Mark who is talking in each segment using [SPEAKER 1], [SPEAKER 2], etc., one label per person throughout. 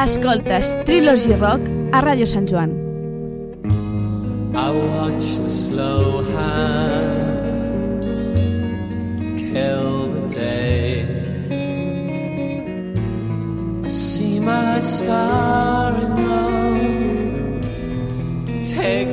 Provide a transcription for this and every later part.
[SPEAKER 1] Escoltes Trilogy Rock a Ràdio Sant Joan.
[SPEAKER 2] I watch the slow hand kill the day. I see my star in love take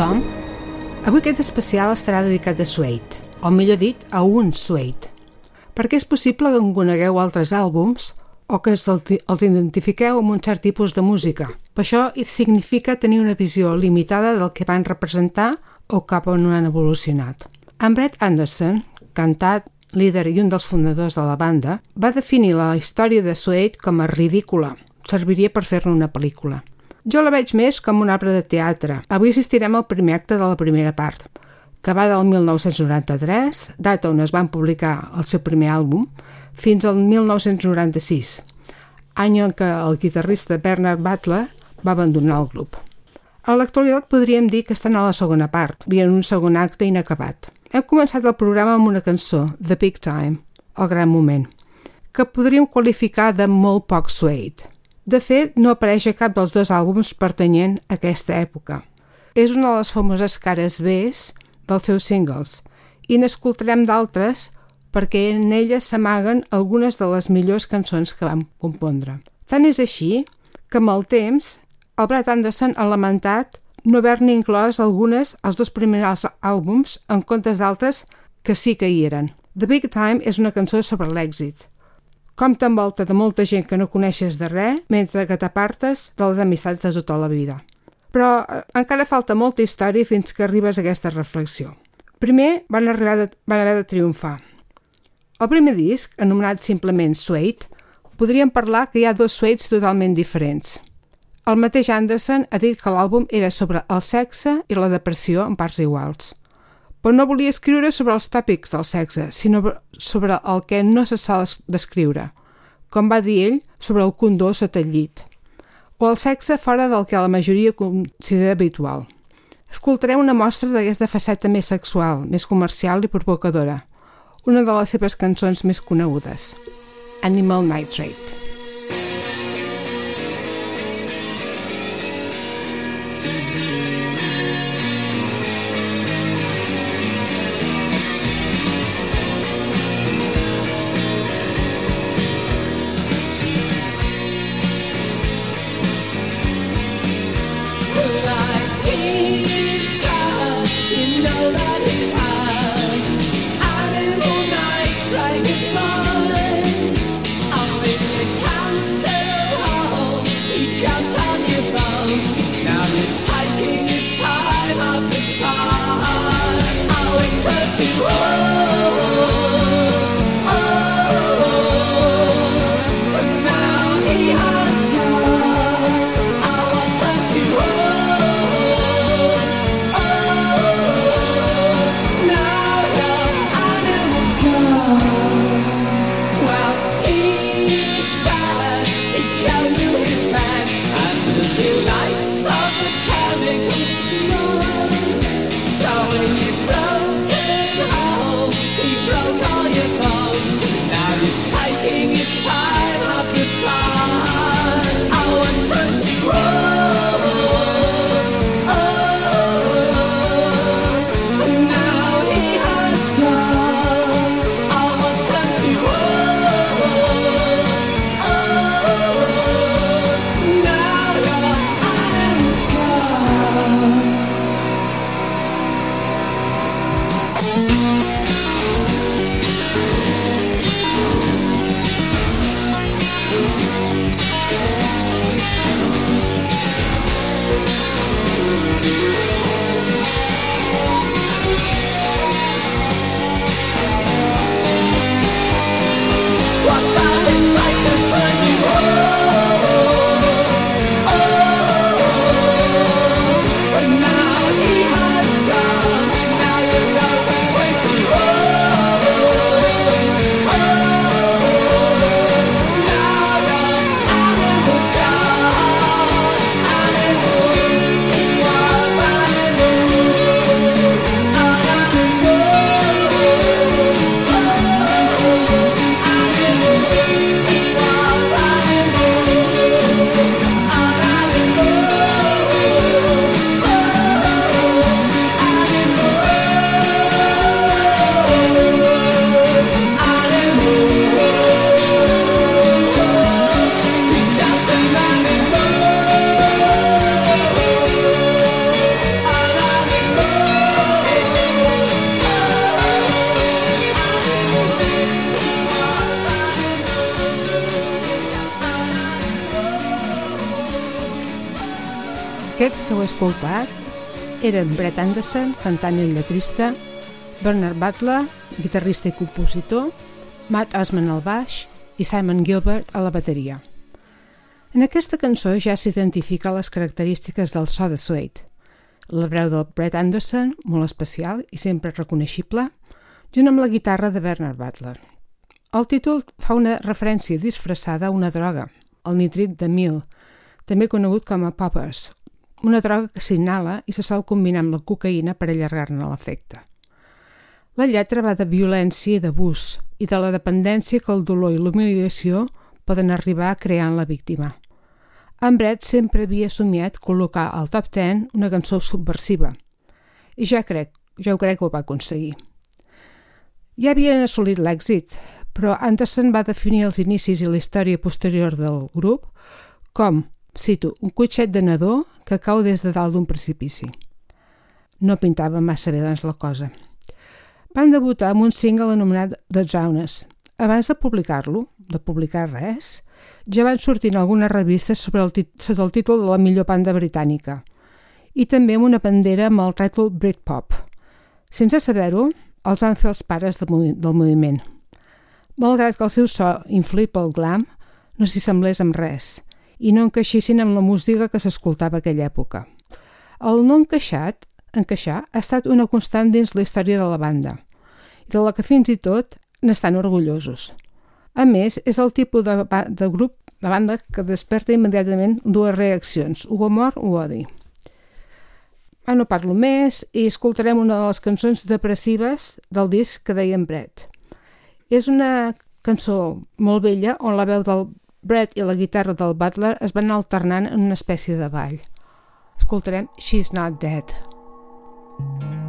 [SPEAKER 3] tothom. Avui aquest especial estarà dedicat a Suede, o millor dit, a un Suede. Perquè és possible que en conegueu altres àlbums o que els, els identifiqueu amb un cert tipus de música. Per això significa tenir una visió limitada del que van representar o cap on han evolucionat. En Brett Anderson, cantat, líder i un dels fundadors de la banda, va definir la història de Suede com a ridícula. Serviria per fer-ne una pel·lícula. Jo la veig més com una obra de teatre. Avui assistirem al primer acte de la primera part, que va del 1993, data on es van publicar el seu primer àlbum, fins al 1996, any en què el guitarrista Bernard Butler va abandonar el grup. A l'actualitat podríem dir que estan a la segona part, i en un segon acte inacabat. Hem començat el programa amb una cançó, The Big Time, el gran moment, que podríem qualificar de molt poc suede. De fet, no apareix a cap dels dos àlbums pertanyent a aquesta època. És una de les famoses cares B dels seus singles, i n'escoltarem d'altres perquè en elles s'amaguen algunes de les millors cançons que vam compondre. Tant és així que amb el temps el Brad Anderson ha lamentat no haver-ne inclòs algunes als dos primers àlbums en comptes d'altres que sí que hi eren. The Big Time és una cançó sobre l'èxit,
[SPEAKER 2] com t'envolta de molta gent que no coneixes de res, mentre que t'apartes de les amistats de tota la vida. Però eh, encara falta molta història fins que arribes a aquesta reflexió. Primer van, arribar de, van haver de triomfar. El primer disc, anomenat simplement Suede, podríem parlar que hi ha dos Suedes totalment diferents. El mateix Anderson ha dit que l'àlbum era sobre el sexe i la depressió en parts iguals però no volia escriure sobre els tòpics del sexe, sinó sobre el que no se sol descriure, com va dir ell sobre el condó sota el llit, o el sexe fora del que la majoria considera habitual. Escoltarem una mostra d'aquesta faceta més sexual, més comercial i provocadora, una de les seves cançons més conegudes, Animal Nitrate. Eren Brett Anderson, cantant i lletrista, Bernard Butler, guitarrista i compositor, Matt Osman al baix i Simon Gilbert a la bateria. En aquesta cançó ja s'identifica les característiques del so de Suede. La breu del Brett Anderson, molt especial i sempre reconeixible, junt amb la guitarra de Bernard Butler. El títol fa una referència disfressada a una droga, el nitrit de mil, també conegut com a poppers, una droga que s'inhala i se sol combinar amb la cocaïna per allargar-ne l'efecte. La lletra va de violència i d'abús i de la dependència que el dolor i l'humiliació poden arribar a crear en la víctima. En Brett sempre havia somiat col·locar al top 10 una cançó subversiva i ja crec, ja ho crec que ho va aconseguir. Ja havien assolit l'èxit, però Anderson va definir els inicis i la història posterior del grup com, cito, un cotxet de nadó que cau des de dalt d'un precipici. No pintava massa bé, doncs, la cosa. Van debutar amb un single anomenat The Jonas. Abans de publicar-lo, de publicar res, ja van sortint algunes revistes sobre el, sota el títol de la millor banda britànica i també amb una bandera amb el títol Britpop. Sense saber-ho, els van fer els pares de, del moviment. Malgrat que el seu so, influït pel glam, no s'hi semblés amb res i no encaixessin amb la música que s'escoltava aquella època. El no encaixat, encaixar, ha estat una constant dins la història de la banda, de la que fins i tot n'estan orgullosos. A més, és el tipus de, de grup, de banda, que desperta immediatament dues reaccions, o amor o odi. Ah, no parlo més i escoltarem una de les cançons depressives del disc que deien Brett. És una cançó molt vella on la veu del Brett i la guitarra del Butler es van alternant en una espècie de ball. Escoltarem She's Not Dead. Mm -hmm.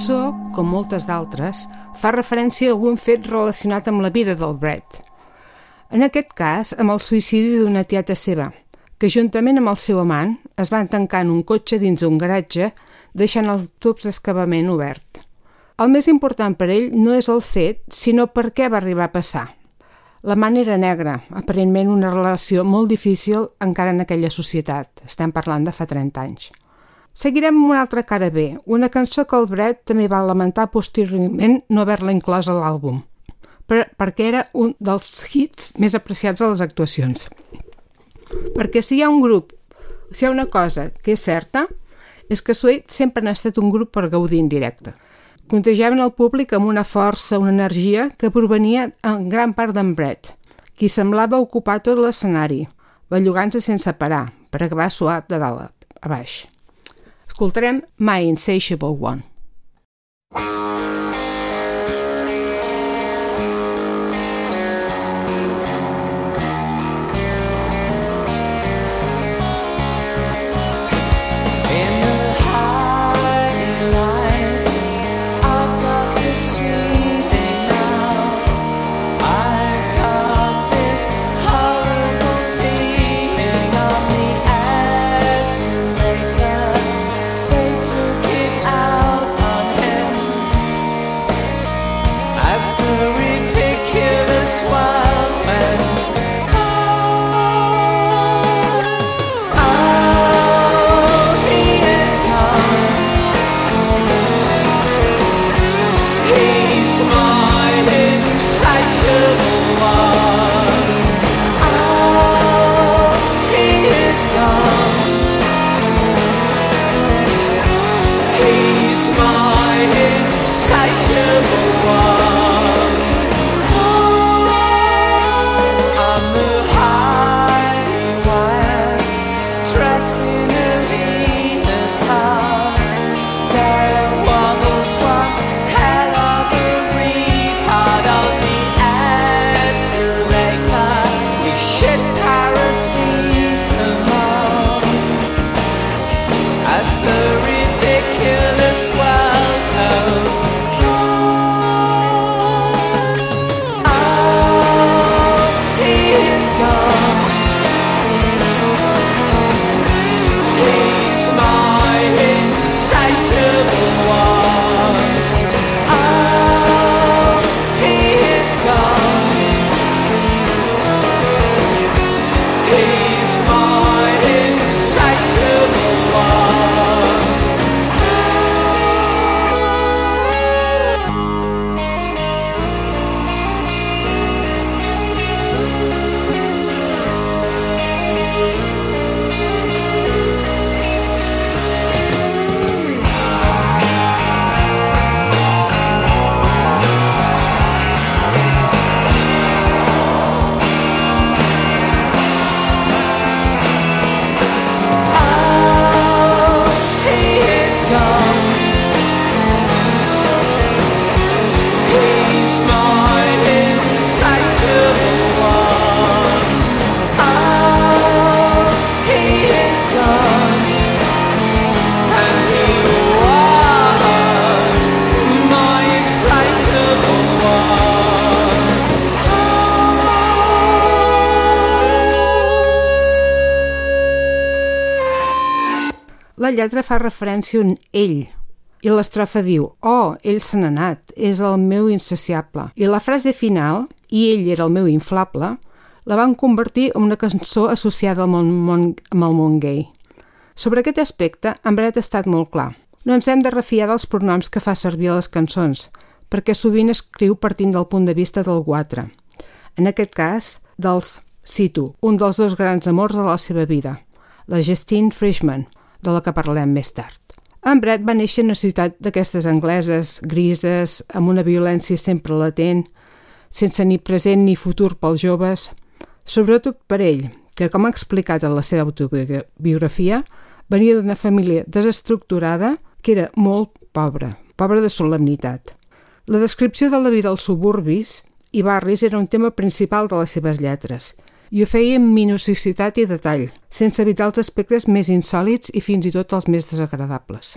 [SPEAKER 3] Cançó, com moltes d'altres, fa referència a algun fet relacionat amb la vida del Brett. En aquest cas, amb el suïcidi d'una tieta seva, que juntament amb el seu amant es van tancar en un cotxe dins un garatge, deixant el tubs d'excavament obert. El més important per ell no és el fet, sinó per què va arribar a passar. La man era negra, aparentment una relació molt difícil encara en aquella societat. Estem parlant de fa 30 anys. Seguirem amb una altra cara B, una cançó que el Brett també va lamentar posteriorment no haver-la inclòs a l'àlbum, per, perquè era un dels hits més apreciats a les actuacions. Perquè si hi ha un grup, si hi ha una cosa que és certa, és que Suede sempre ha estat un grup per gaudir en directe contagiaven el públic amb una força, una energia que provenia en gran part d'en Brett, qui semblava ocupar tot l'escenari, bellugant-se sense parar, per acabar suat de dalt a baix. Escoltarem My Insatiable One. Lletra fa referència a un ell, i l'estrofa diu, oh, ell se n'ha anat, és el meu insaciable. I la frase final, i ell era el meu inflable, la van convertir en una cançó associada al món, món, amb el món gay. Sobre aquest aspecte, en Brett ha estat molt clar. No ens hem de refiar dels pronoms que fa servir a les cançons, perquè sovint escriu partint del punt de vista del guatre. En aquest cas, dels, cito, un dels dos grans amors de la seva vida, la Justine Frischman, de la que parlem més tard. En Brett va néixer en una ciutat d'aquestes angleses, grises, amb una violència sempre latent, sense ni present ni futur pels joves, sobretot per ell, que, com ha explicat en la seva autobiografia, venia d'una família desestructurada que era molt pobra, pobra de solemnitat. La descripció de la vida als suburbis i barris era un tema principal de les seves lletres – i ho feia amb minuciositat i detall, sense evitar els aspectes més insòlids i fins i tot els més desagradables.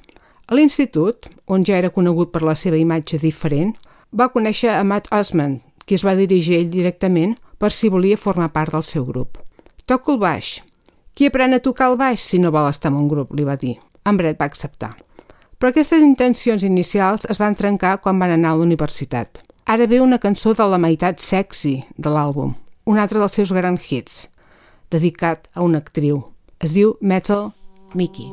[SPEAKER 2] A l'institut, on ja era conegut per la seva imatge diferent, va conèixer a Matt Osman, qui es va dirigir ell directament per si volia formar part del seu grup. Toco el baix. Qui aprèn a tocar el baix si no vol estar en un grup, li va dir. En Brett va acceptar. Però aquestes intencions inicials es van trencar quan van anar a la universitat. Ara ve una cançó de la meitat sexy de l'àlbum, un altre dels seus grans hits, dedicat a una actriu. Es diu Metal Mickey.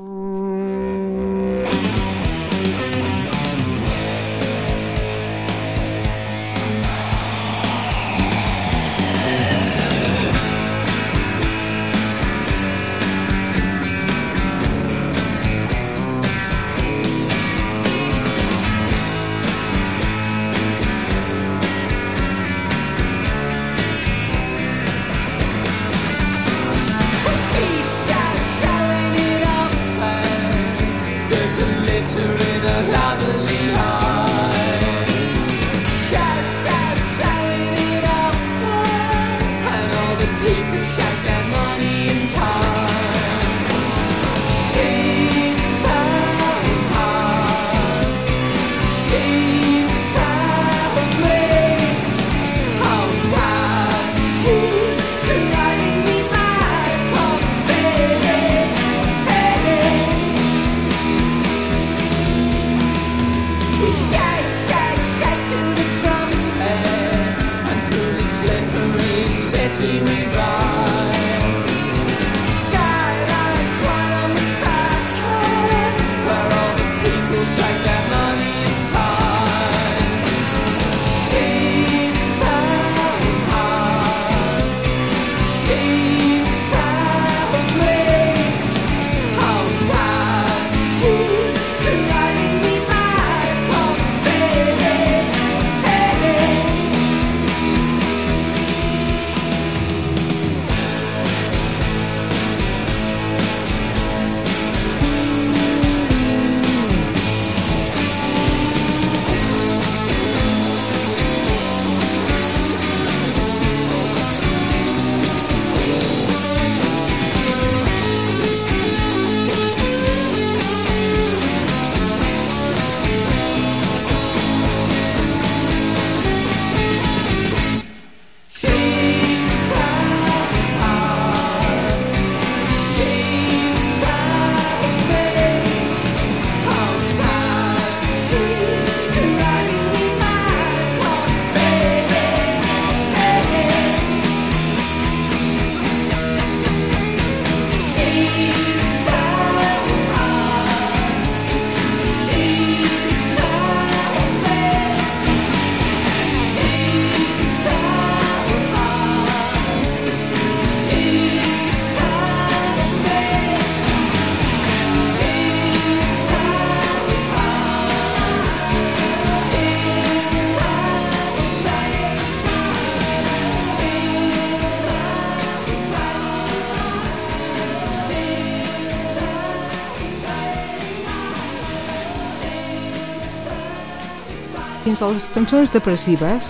[SPEAKER 2] Dins de les cançons depressives,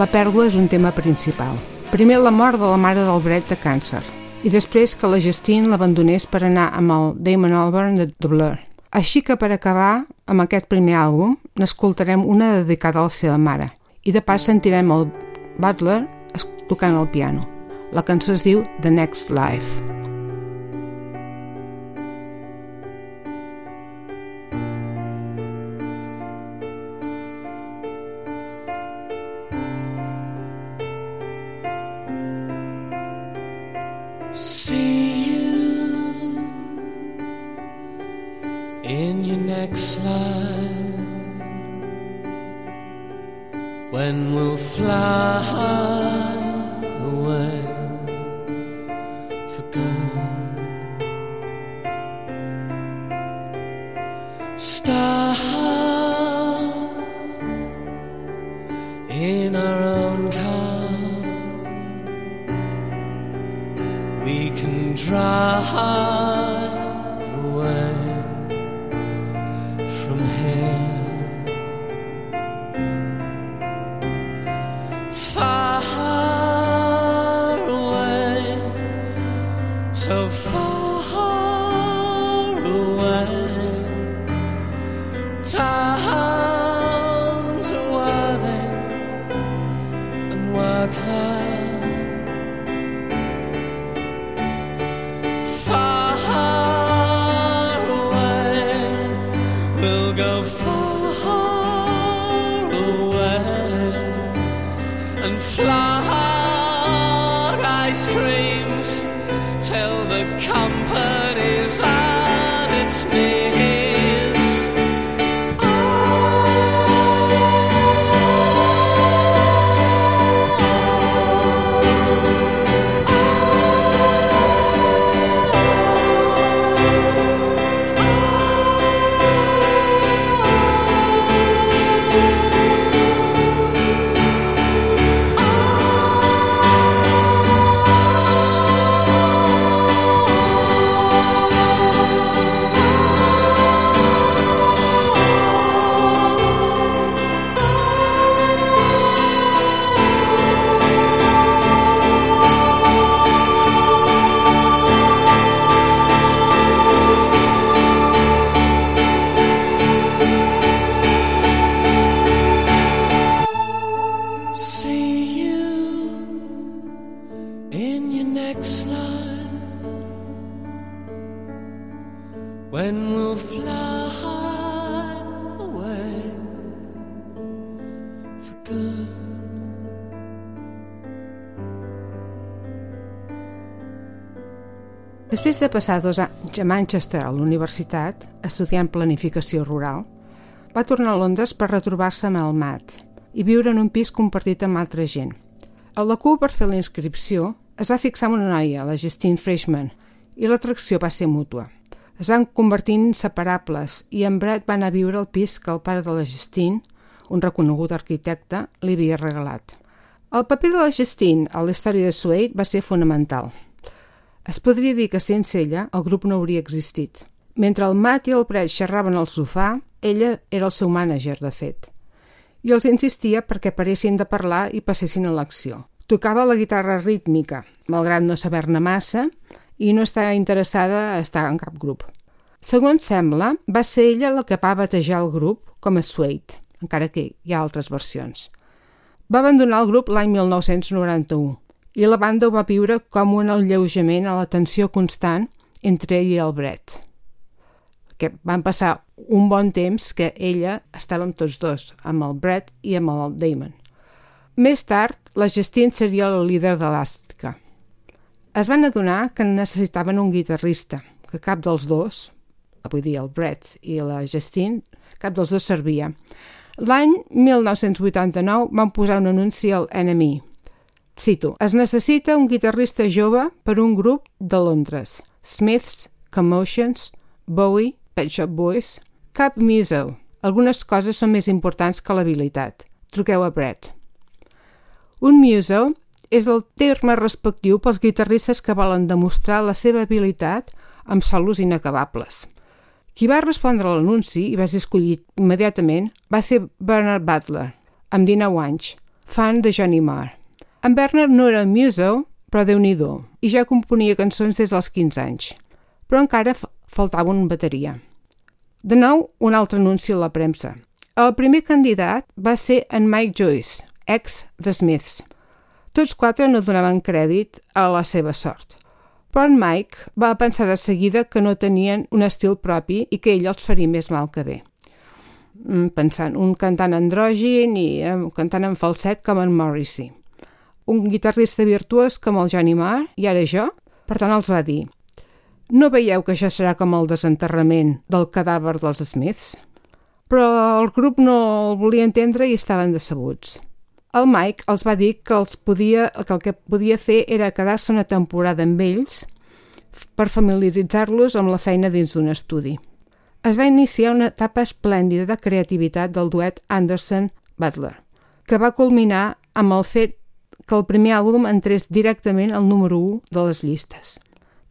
[SPEAKER 2] la pèrdua és un tema principal. Primer la mort de la mare del Brett de càncer i després que la Justine l'abandonés per anar amb el Damon Albarn de The Blur. Així que per acabar amb aquest primer àlbum n'escoltarem una dedicada a la seva mare i de pas sentirem el Butler tocant el piano. La cançó es diu The Next Life.
[SPEAKER 4] See you in your next life. When we'll fly
[SPEAKER 3] Després de passar dos anys a Manchester a la universitat, estudiant planificació rural, va tornar a Londres per retrobar-se amb el Matt i viure en un pis compartit amb altra gent. A la cua per fer la inscripció es va fixar en una noia, la Justine Freshman, i l'atracció va ser mútua. Es van convertir en inseparables i en Brett va anar a viure al pis que el pare de la Justine, un reconegut arquitecte, li havia regalat. El paper de la Justine a la història de Suede va ser fonamental. Es podria dir que sense ella el grup no hauria existit. Mentre el Matt i el Brett xerraven al sofà, ella era el seu mànager, de fet. I els insistia perquè paressin de parlar i passessin a l'acció. Tocava la guitarra rítmica, malgrat no saber-ne massa, i no estava interessada a estar en cap grup. Segons sembla, va ser ella la que va batejar el grup com a Suede, encara que hi ha altres versions. Va abandonar el grup l'any 1991 i la banda ho va viure com un alleujament a la tensió constant entre ell i el Brett. Que van passar un bon temps que ella estava amb tots dos, amb el Brett i amb el Damon. Més tard, la Justine seria la líder d'Elàstica. Es van adonar que necessitaven un guitarrista, que cap dels dos, vull dir el Brett i la Justine, cap dels dos servia. L'any 1989 van posar un anunci al NME. Cito, es necessita un guitarrista jove per un grup de Londres. Smiths, Commotions, Bowie, Pet Shop Boys, Cap Muso. Algunes coses són més importants que l'habilitat. Truqueu a Brett. Un muso és el terme respectiu pels guitarristes que volen demostrar la seva habilitat amb solos inacabables. Qui va respondre a l'anunci i va ser escollit immediatament va ser Bernard Butler, amb 19 anys, fan de Johnny Marr. En Bernard no era muso, però déu nhi i ja componia cançons des dels 15 anys. Però encara faltava una bateria. De nou, un altre anunci a la premsa. El primer candidat va ser en Mike Joyce, ex The Smiths. Tots quatre no donaven crèdit a la seva sort. Però en Mike va pensar de seguida que no tenien un estil propi i que ell els faria més mal que bé. Pensant, un cantant andrògin i un cantant en falset com en Morrissey. Un guitarrista virtuós com el Johnny Marr, i ara jo, per tant els va dir no veieu que això serà com el desenterrament del cadàver dels Smiths? Però el grup no el volia entendre i estaven decebuts. El Mike els va dir que, els podia, que el que podia fer era quedar-se una temporada amb ells per familiaritzar-los amb la feina dins d'un estudi. Es va iniciar una etapa esplèndida de creativitat del duet Anderson-Butler, que va culminar amb el fet que el primer àlbum entrés directament al número 1 de les llistes.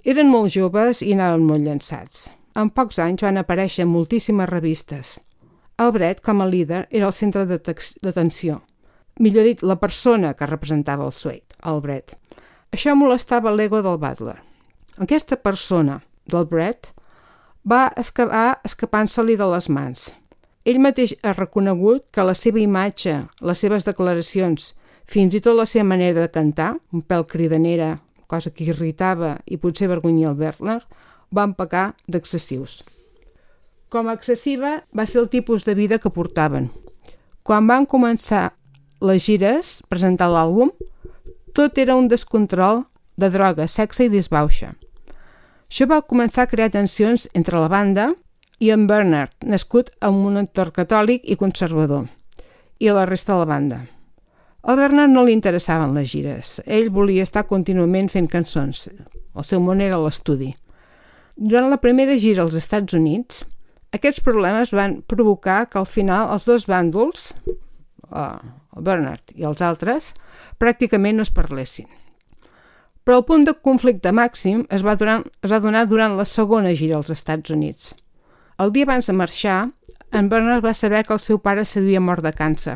[SPEAKER 3] Eren molt joves i anaven molt llançats. En pocs anys van aparèixer moltíssimes revistes. El Brett, com a líder, era el centre d'atenció. Millor dit, la persona que representava el Suede, el Brett. Això molestava l'ego del Butler. Aquesta persona, del Brett, va escapar escapant-se-li de les mans. Ell mateix ha reconegut que la seva imatge, les seves declaracions, Fins i tot la seva manera de cantar, un pèl cridanera, cosa que irritava i potser vergonyia el Werner, van pecar d'excessius. Com a excessiva va ser el tipus de vida que portaven. Quan van començar les gires, presentar l'àlbum, tot era un descontrol de droga, sexe i disbauxa. Això va començar a crear tensions entre la banda i en Bernard, nascut en un entorn catòlic i conservador, i la resta de la banda. Al Bernard no li interessaven les gires. Ell volia estar contínuament fent cançons. El seu món era l'estudi. Durant la primera gira als Estats Units, aquests problemes van provocar que al final els dos bàndols, el Bernard i els altres, pràcticament no es parlessin. Però el punt de conflicte màxim es va, donar, es va donar durant la segona gira als Estats Units. El dia abans de marxar, en Bernard va saber que el seu pare s'havia mort de càncer.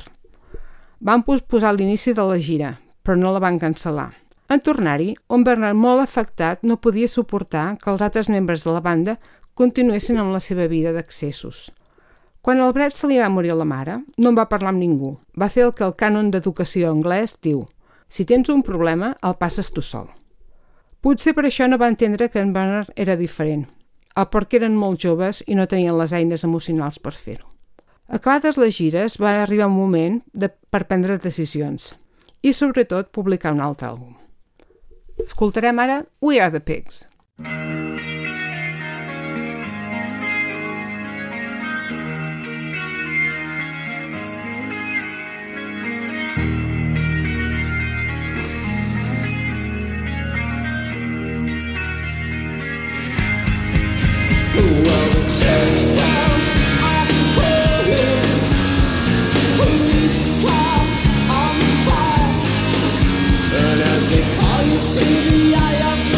[SPEAKER 3] Van posposar l'inici de la gira, però no la van cancel·lar. En tornar-hi, un Bernard molt afectat no podia suportar que els altres membres de la banda continuessin amb la seva vida d'accessos. Quan al Brett se li va morir la mare, no en va parlar amb ningú. Va fer el que el cànon d'educació anglès diu si tens un problema, el passes tu sol. Potser per això no va entendre que en Bernard era diferent, o perquè eren molt joves i no tenien les eines emocionals per fer-ho. Acabades les gires, va arribar un moment de, per prendre decisions i, sobretot, publicar un altre àlbum. Escoltarem ara We Are the Pigs.
[SPEAKER 2] Well, the church to the eye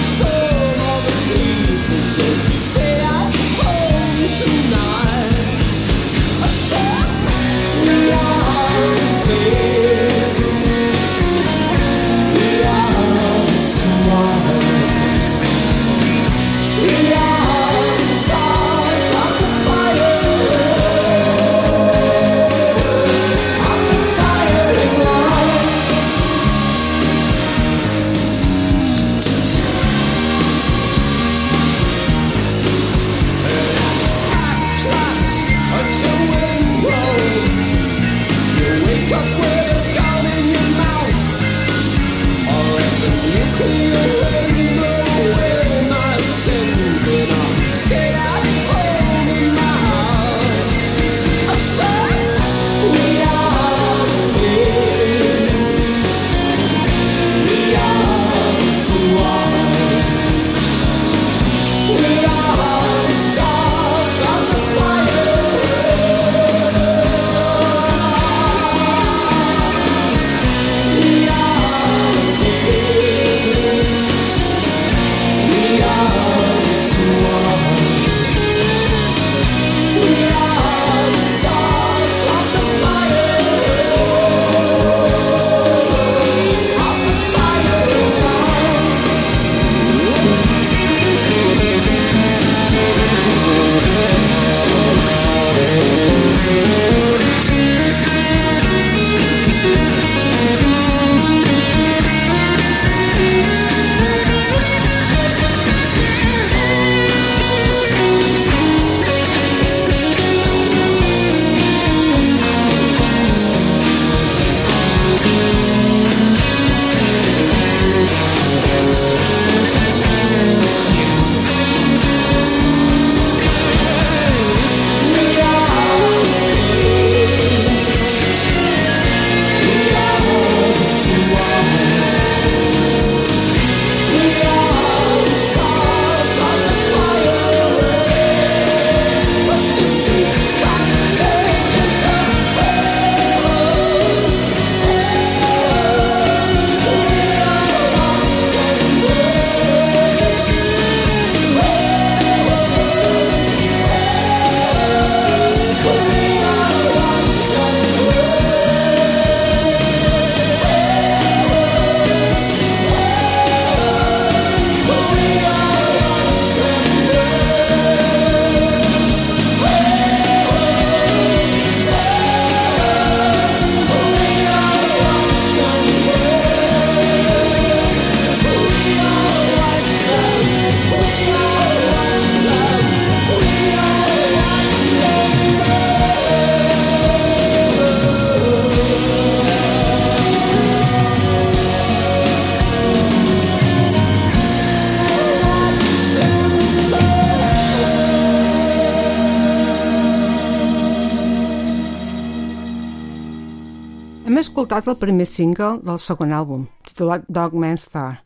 [SPEAKER 3] escoltat el primer single del segon àlbum, titulat Dogman Star.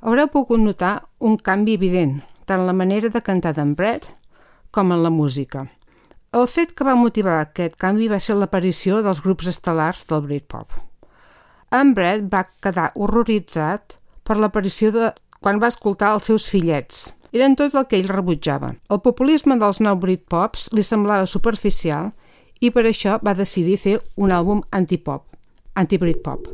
[SPEAKER 3] Haureu pogut notar un canvi evident, tant en la manera de cantar d'en Brett com en la música. El fet que va motivar aquest canvi va ser l'aparició dels grups estel·lars del Britpop. En Brett va quedar horroritzat per l'aparició de quan va escoltar els seus fillets. Eren tot el que ell rebutjava. El populisme dels nou Britpops li semblava superficial i per això va decidir fer un àlbum antipop, anti-Britpop.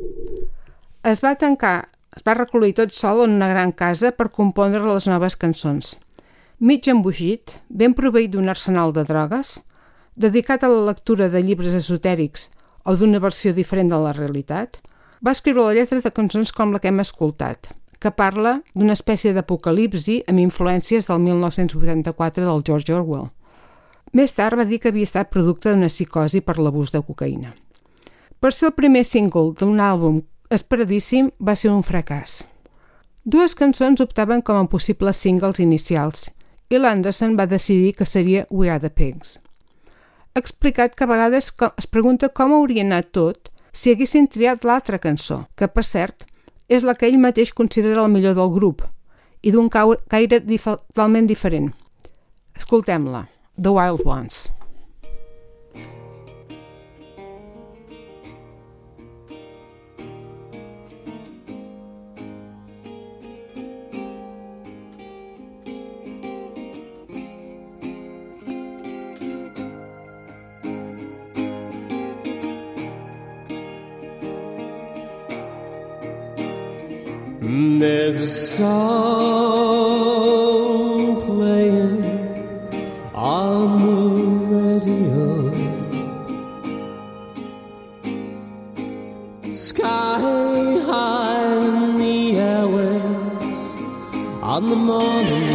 [SPEAKER 3] Es va tancar, es va recollir tot sol en una gran casa per compondre les noves cançons. Mig embogit, ben proveït d'un arsenal de drogues, dedicat a la lectura de llibres esotèrics o d'una versió diferent de la realitat, va escriure la lletra de cançons com la que hem escoltat, que parla d'una espècie d'apocalipsi amb influències del 1984 del George Orwell. Més tard va dir que havia estat producte d'una psicosi per l'abús de cocaïna. Per ser el primer single d'un àlbum esperadíssim, va ser un fracàs. Dues cançons optaven com a possibles singles inicials i l'Anderson va decidir que seria We Are The Pigs ha explicat que a vegades es pregunta com hauria anat tot si haguessin triat l'altra cançó, que, per cert, és la que ell mateix considera el millor del grup i d'un caire totalment diferent. Escoltem-la, The Wild Ones.
[SPEAKER 2] There's a song playing on the radio. Sky high in the airwaves on the morning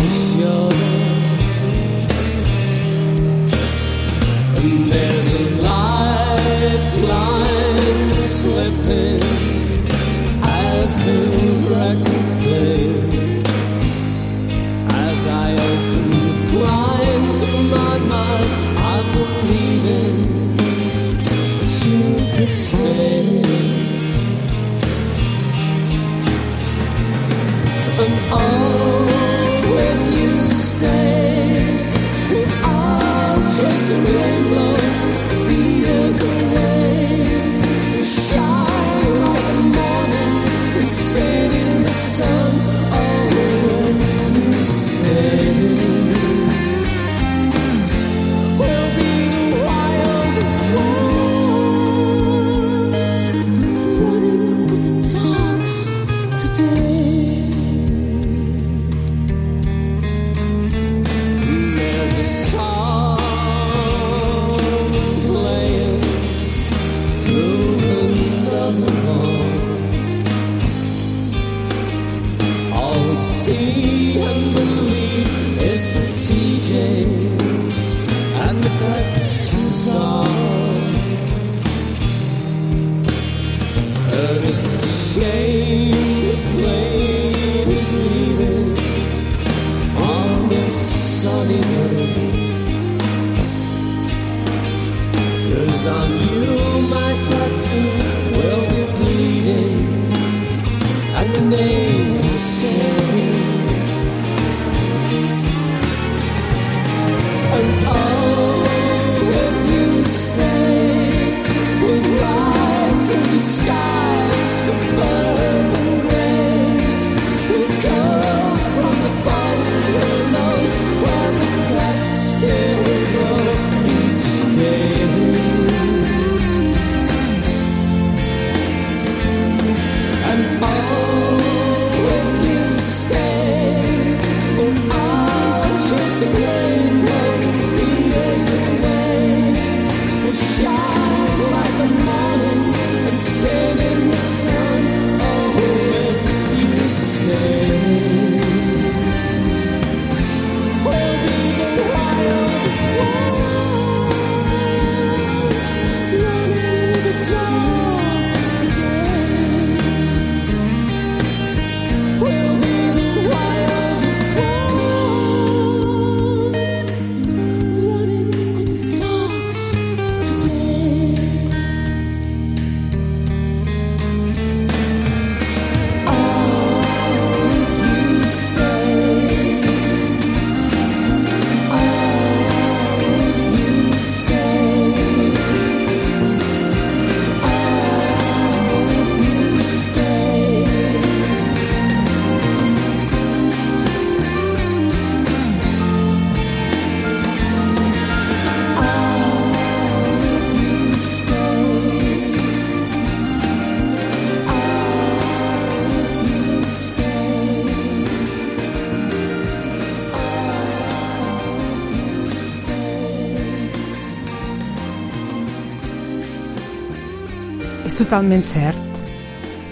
[SPEAKER 3] totalment cert.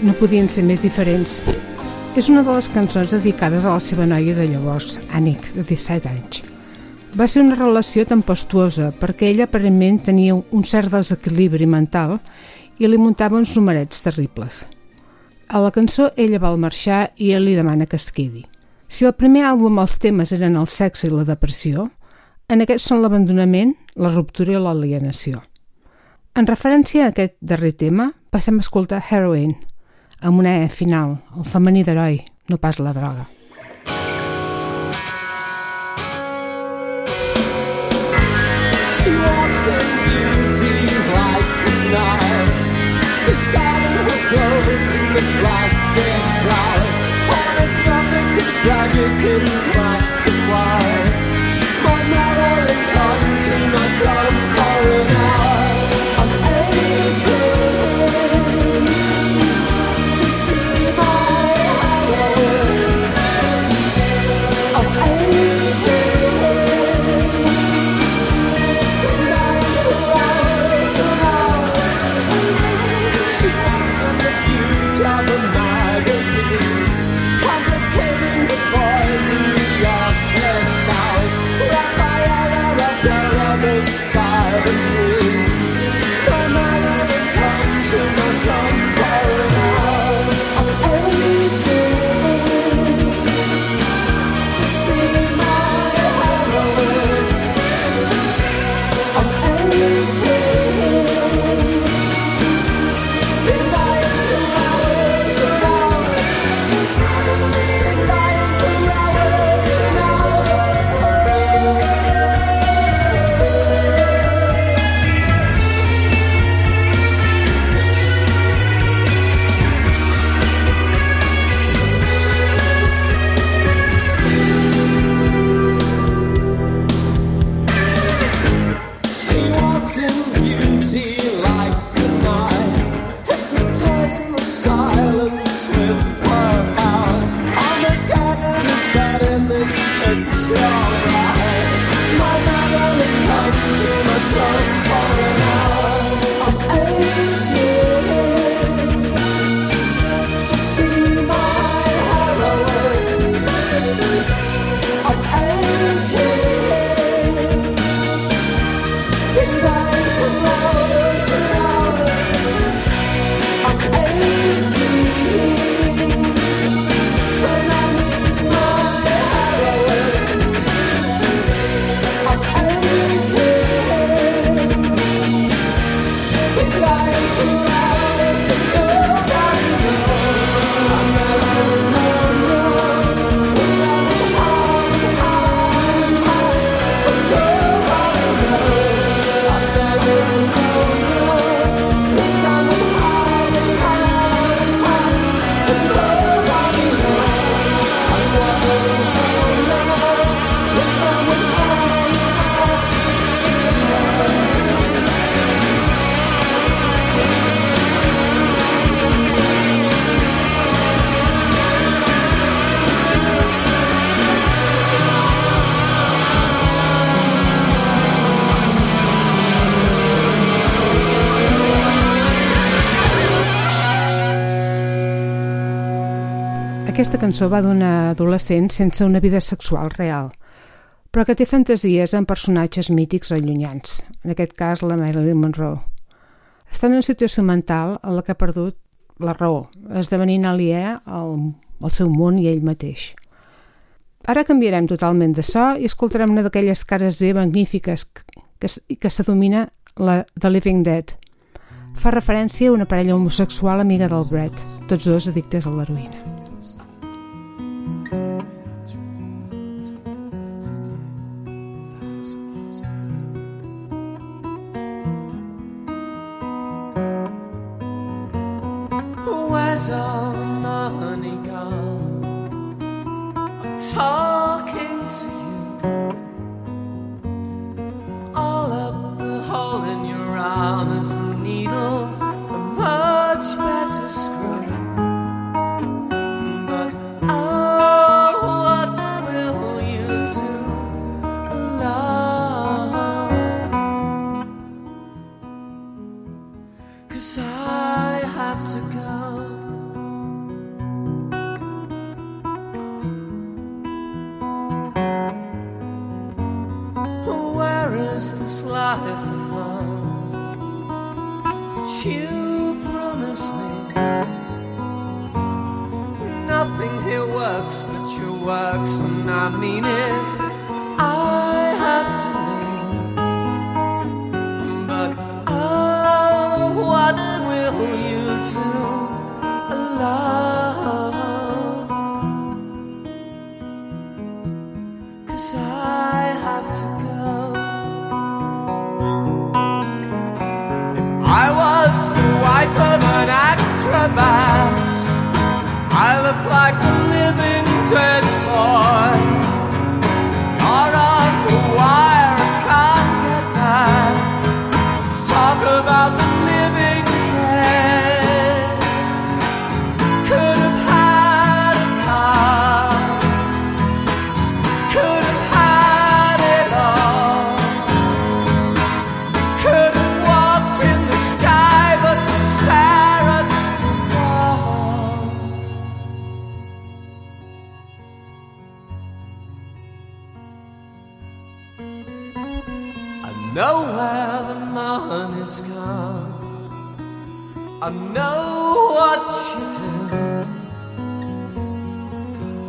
[SPEAKER 3] No podien ser més diferents. És una de les cançons dedicades a la seva noia de llavors, Annick, de 17 anys. Va ser una relació tempestuosa perquè ella aparentment tenia un cert desequilibri mental i li muntava uns numerets terribles. A la cançó ella vol marxar i ell li demana que es quedi. Si el primer àlbum els temes eren el sexe i la depressió, en aquest són l'abandonament, la ruptura i l'alienació. En referència a aquest darrer tema, passem a escoltar Heroin, amb una E final, el femení d'heroi, no pas la droga.
[SPEAKER 2] Tragic in black and white. Come to my for an hour.
[SPEAKER 3] Aquesta cançó va d'una adolescent sense una vida sexual real, però que té fantasies en personatges mítics o llunyans, en aquest cas la Marilyn Monroe. Està en una situació mental en la que ha perdut la raó, esdevenint aliè al, al seu món i ell mateix. Ara canviarem totalment de so i escoltarem una d'aquelles cares B magnífiques que, que, que s'adomina la The Living Dead. Fa referència a una parella homosexual amiga del Brett, tots dos addictes a l'heroïna.
[SPEAKER 2] Where's all the money gone? I'm talking to you. All up the hole in your arm is a needle, a much better screw. Works, and I mean it. I have to leave, but oh, what will you do,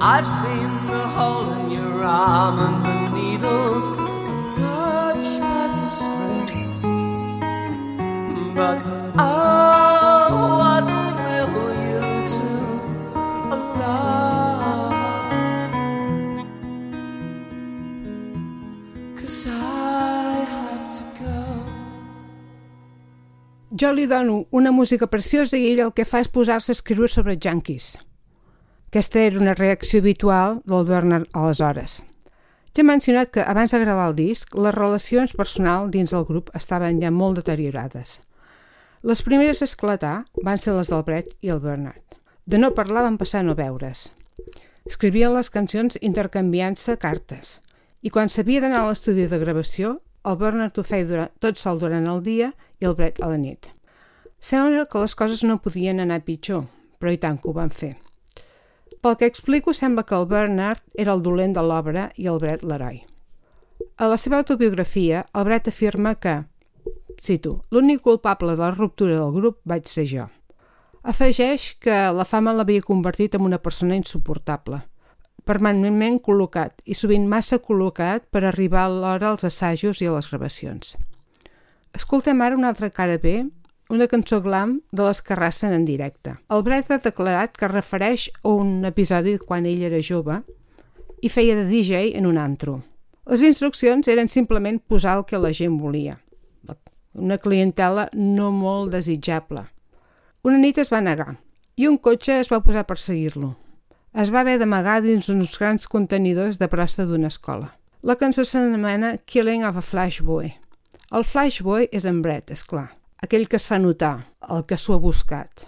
[SPEAKER 2] I've seen the hole in your arm and the needles much better screen. But oh, what will you do, love? Cause I have to go.
[SPEAKER 3] Jo li dono una música preciosa i ell el que fa és posar-se a escriure sobre junkies. Aquesta era una reacció habitual del Bernard aleshores. Ja he mencionat que abans de gravar el disc, les relacions personals dins del grup estaven ja molt deteriorades. Les primeres a esclatar van ser les del Brett i el Bernard. De no parlar van passar a no veure's. Escrivien les cançons intercanviant-se cartes i quan s'havia d'anar a l'estudi de gravació, el Bernard ho feia durant, tot sol durant el dia i el Brett a la nit. Sembla que les coses no podien anar pitjor, però i tant que ho van fer. Pel que explico, sembla que el Bernard era el dolent de l'obra i el Brett l'heroi. A la seva autobiografia, el Brett afirma que, cito, l'únic culpable de la ruptura del grup vaig ser jo. Afegeix que la fama l'havia convertit en una persona insuportable, permanentment col·locat i sovint massa col·locat per arribar a l'hora als assajos i a les gravacions. Escoltem ara una altra cara B, una cançó glam de les que arrasen en directe. El Brett ha declarat que es refereix a un episodi quan ell era jove i feia de DJ en un antro. Les instruccions eren simplement posar el que la gent volia. Una clientela no molt desitjable. Una nit es va negar i un cotxe es va posar a perseguir-lo. Es va haver d'amagar dins uns grans contenidors de prosta d'una escola. La cançó s'anomena Killing of a Flashboy. El Flashboy és en Brett, és clar, aquell que es fa notar, el que s'ho ha buscat.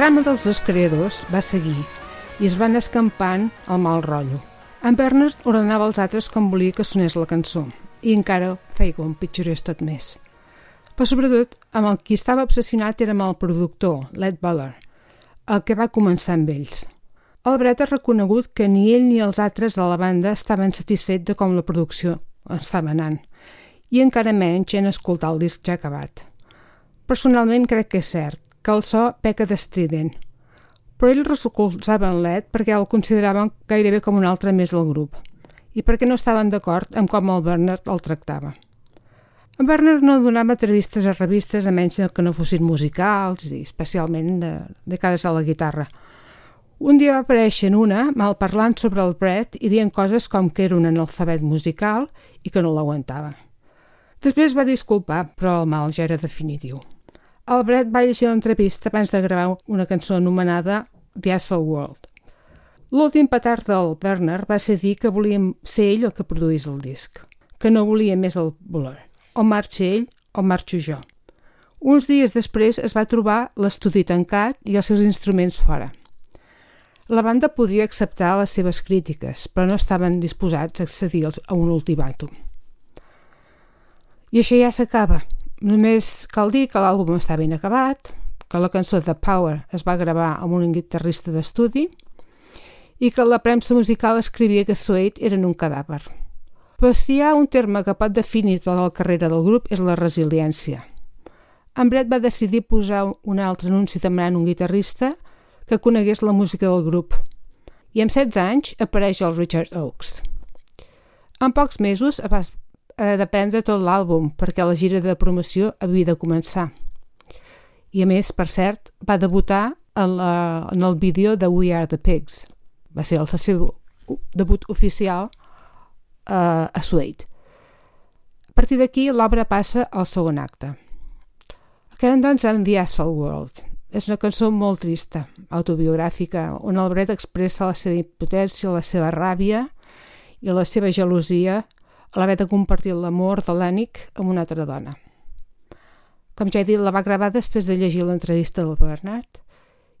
[SPEAKER 3] Drama dels dos creadors va seguir i es van escampant el mal rotllo. En Bernard ordenava als altres com volia que sonés la cançó i encara feia que ho empitjorés tot més. Però sobretot, amb el qui estava obsessionat era amb el productor, Led Buller, el que va començar amb ells. El Brett ha reconegut que ni ell ni els altres de la banda estaven satisfets de com la producció estava anant i encara menys en escoltar el disc ja acabat. Personalment crec que és cert, que el so peca d'estrident, però ell recolzava en Led perquè el consideraven gairebé com un altre més del grup i perquè no estaven d'acord amb com el Bernard el tractava. En Bernard no donava entrevistes a revistes a menys que no fossin musicals i especialment de, dedicades a la guitarra. Un dia va aparèixer en una mal parlant sobre el Brett i dient coses com que era un analfabet musical i que no l'aguantava. Després va disculpar, però el mal ja era definitiu. El Brett va llegir l'entrevista abans de gravar una cançó anomenada The Asphalt World. L'últim petard del Bernard va ser dir que volia ser ell el que produís el disc, que no volia més el Buller. O marxa ell o marxo jo. Uns dies després es va trobar l'estudi tancat i els seus instruments fora. La banda podia acceptar les seves crítiques, però no estaven disposats a accedir a un ultimàtum. I això ja s'acaba. Només cal dir que l'àlbum està ben acabat, que la cançó The Power es va gravar amb un guitarrista d'estudi i que la premsa musical escrivia que Suede eren un cadàver. Però si hi ha un terme que pot definir tota la carrera del grup és la resiliència. En Brett va decidir posar un altre anunci demanant un guitarrista que conegués la música del grup. I amb 16 anys apareix el Richard Oakes. En pocs mesos va eh, de prendre tot l'àlbum perquè la gira de promoció havia de començar. I a més, per cert, va debutar en, la, en el vídeo de We Are the Pigs. Va ser el seu debut oficial eh, a Suede. A partir d'aquí, l'obra passa al segon acte. Acabem doncs amb The Asphalt World. És una cançó molt trista, autobiogràfica, on el Brett expressa la seva impotència, la seva ràbia i la seva gelosia a l'haver de compartir l'amor de l'ànic amb una altra dona. Com ja he dit, la va gravar després de llegir l'entrevista del Bernard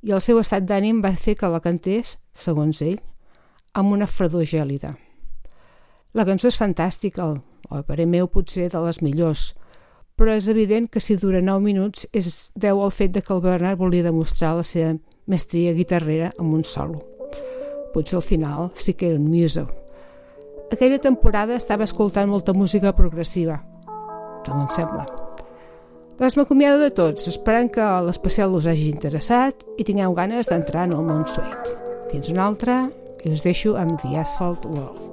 [SPEAKER 3] i el seu estat d'ànim va fer que la cantés, segons ell, amb una fredor gèlida. La cançó és fantàstica, o per meu potser de les millors, però és evident que si dura 9 minuts és deu al fet de que el Bernard volia demostrar la seva mestria guitarrera amb un solo. Potser al final sí que era un muso. Aquella temporada estava escoltant molta música progressiva, tant em sembla. Doncs m'acomiado de tots, esperant que l'especial us hagi interessat i tingueu ganes d'entrar en el món suet. Fins una altra i us deixo amb The Asphalt World.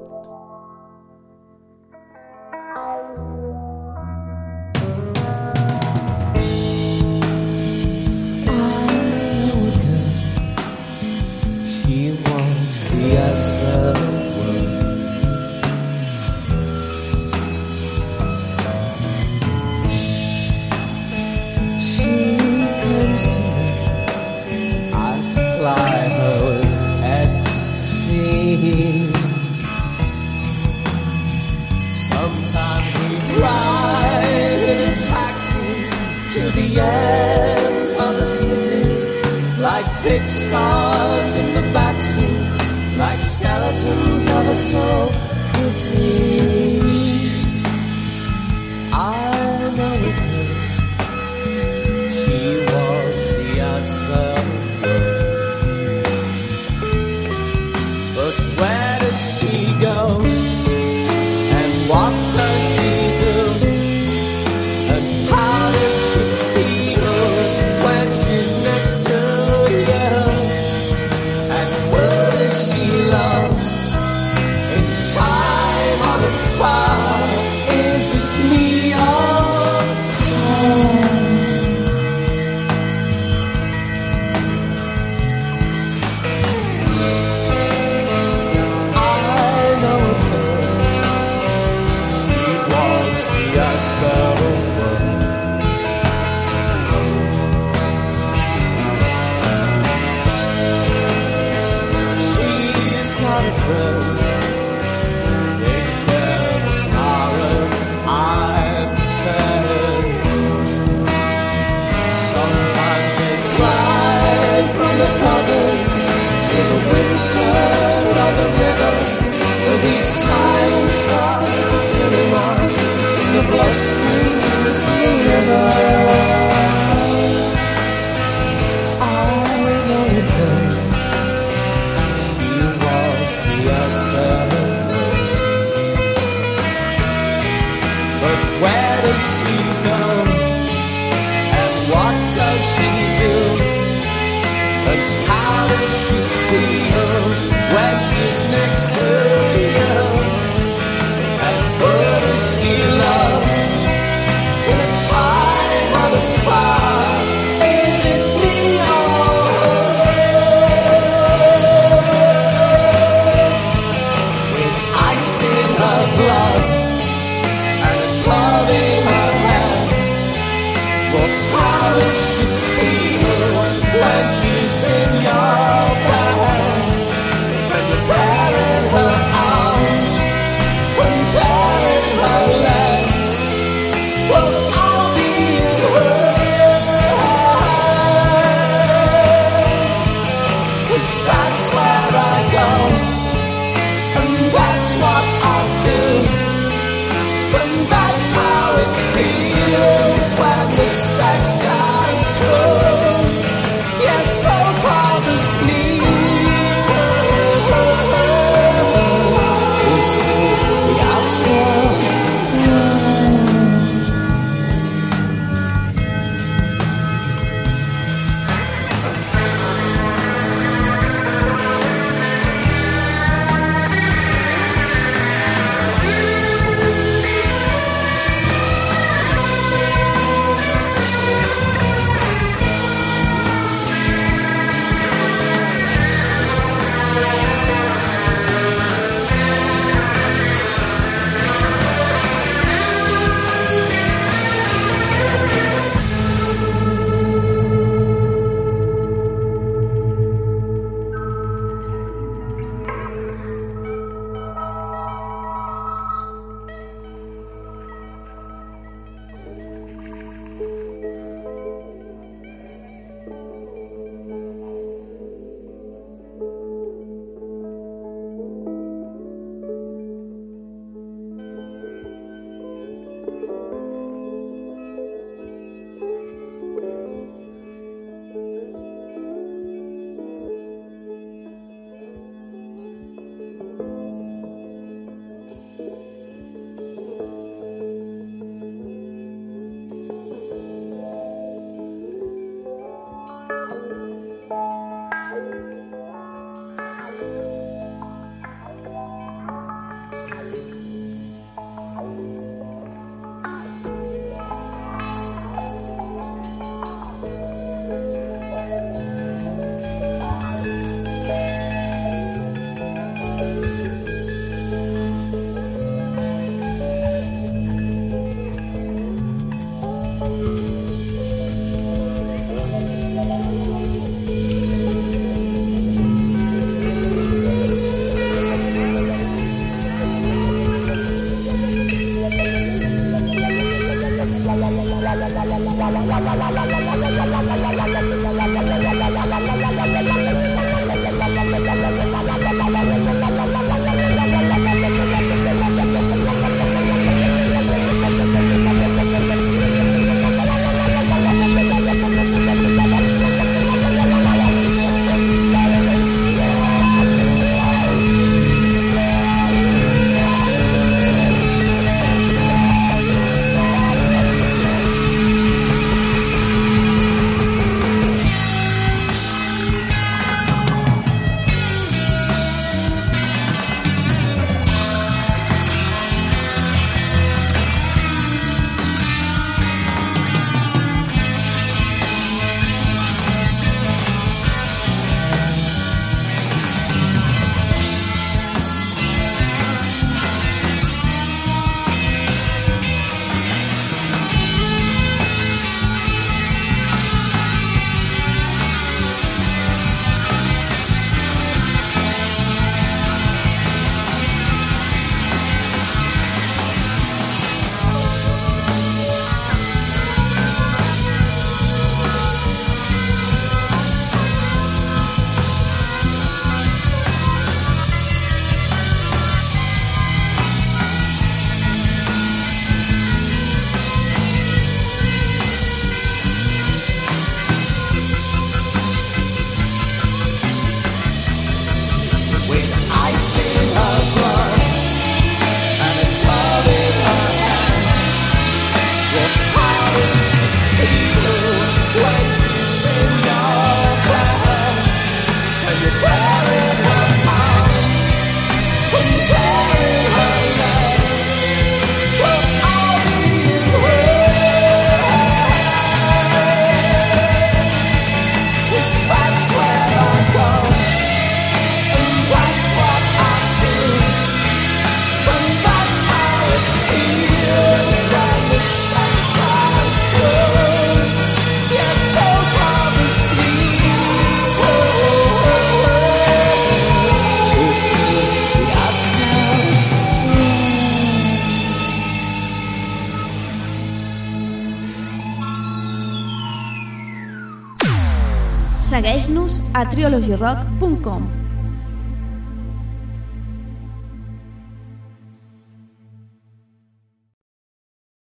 [SPEAKER 1] biologirock.com.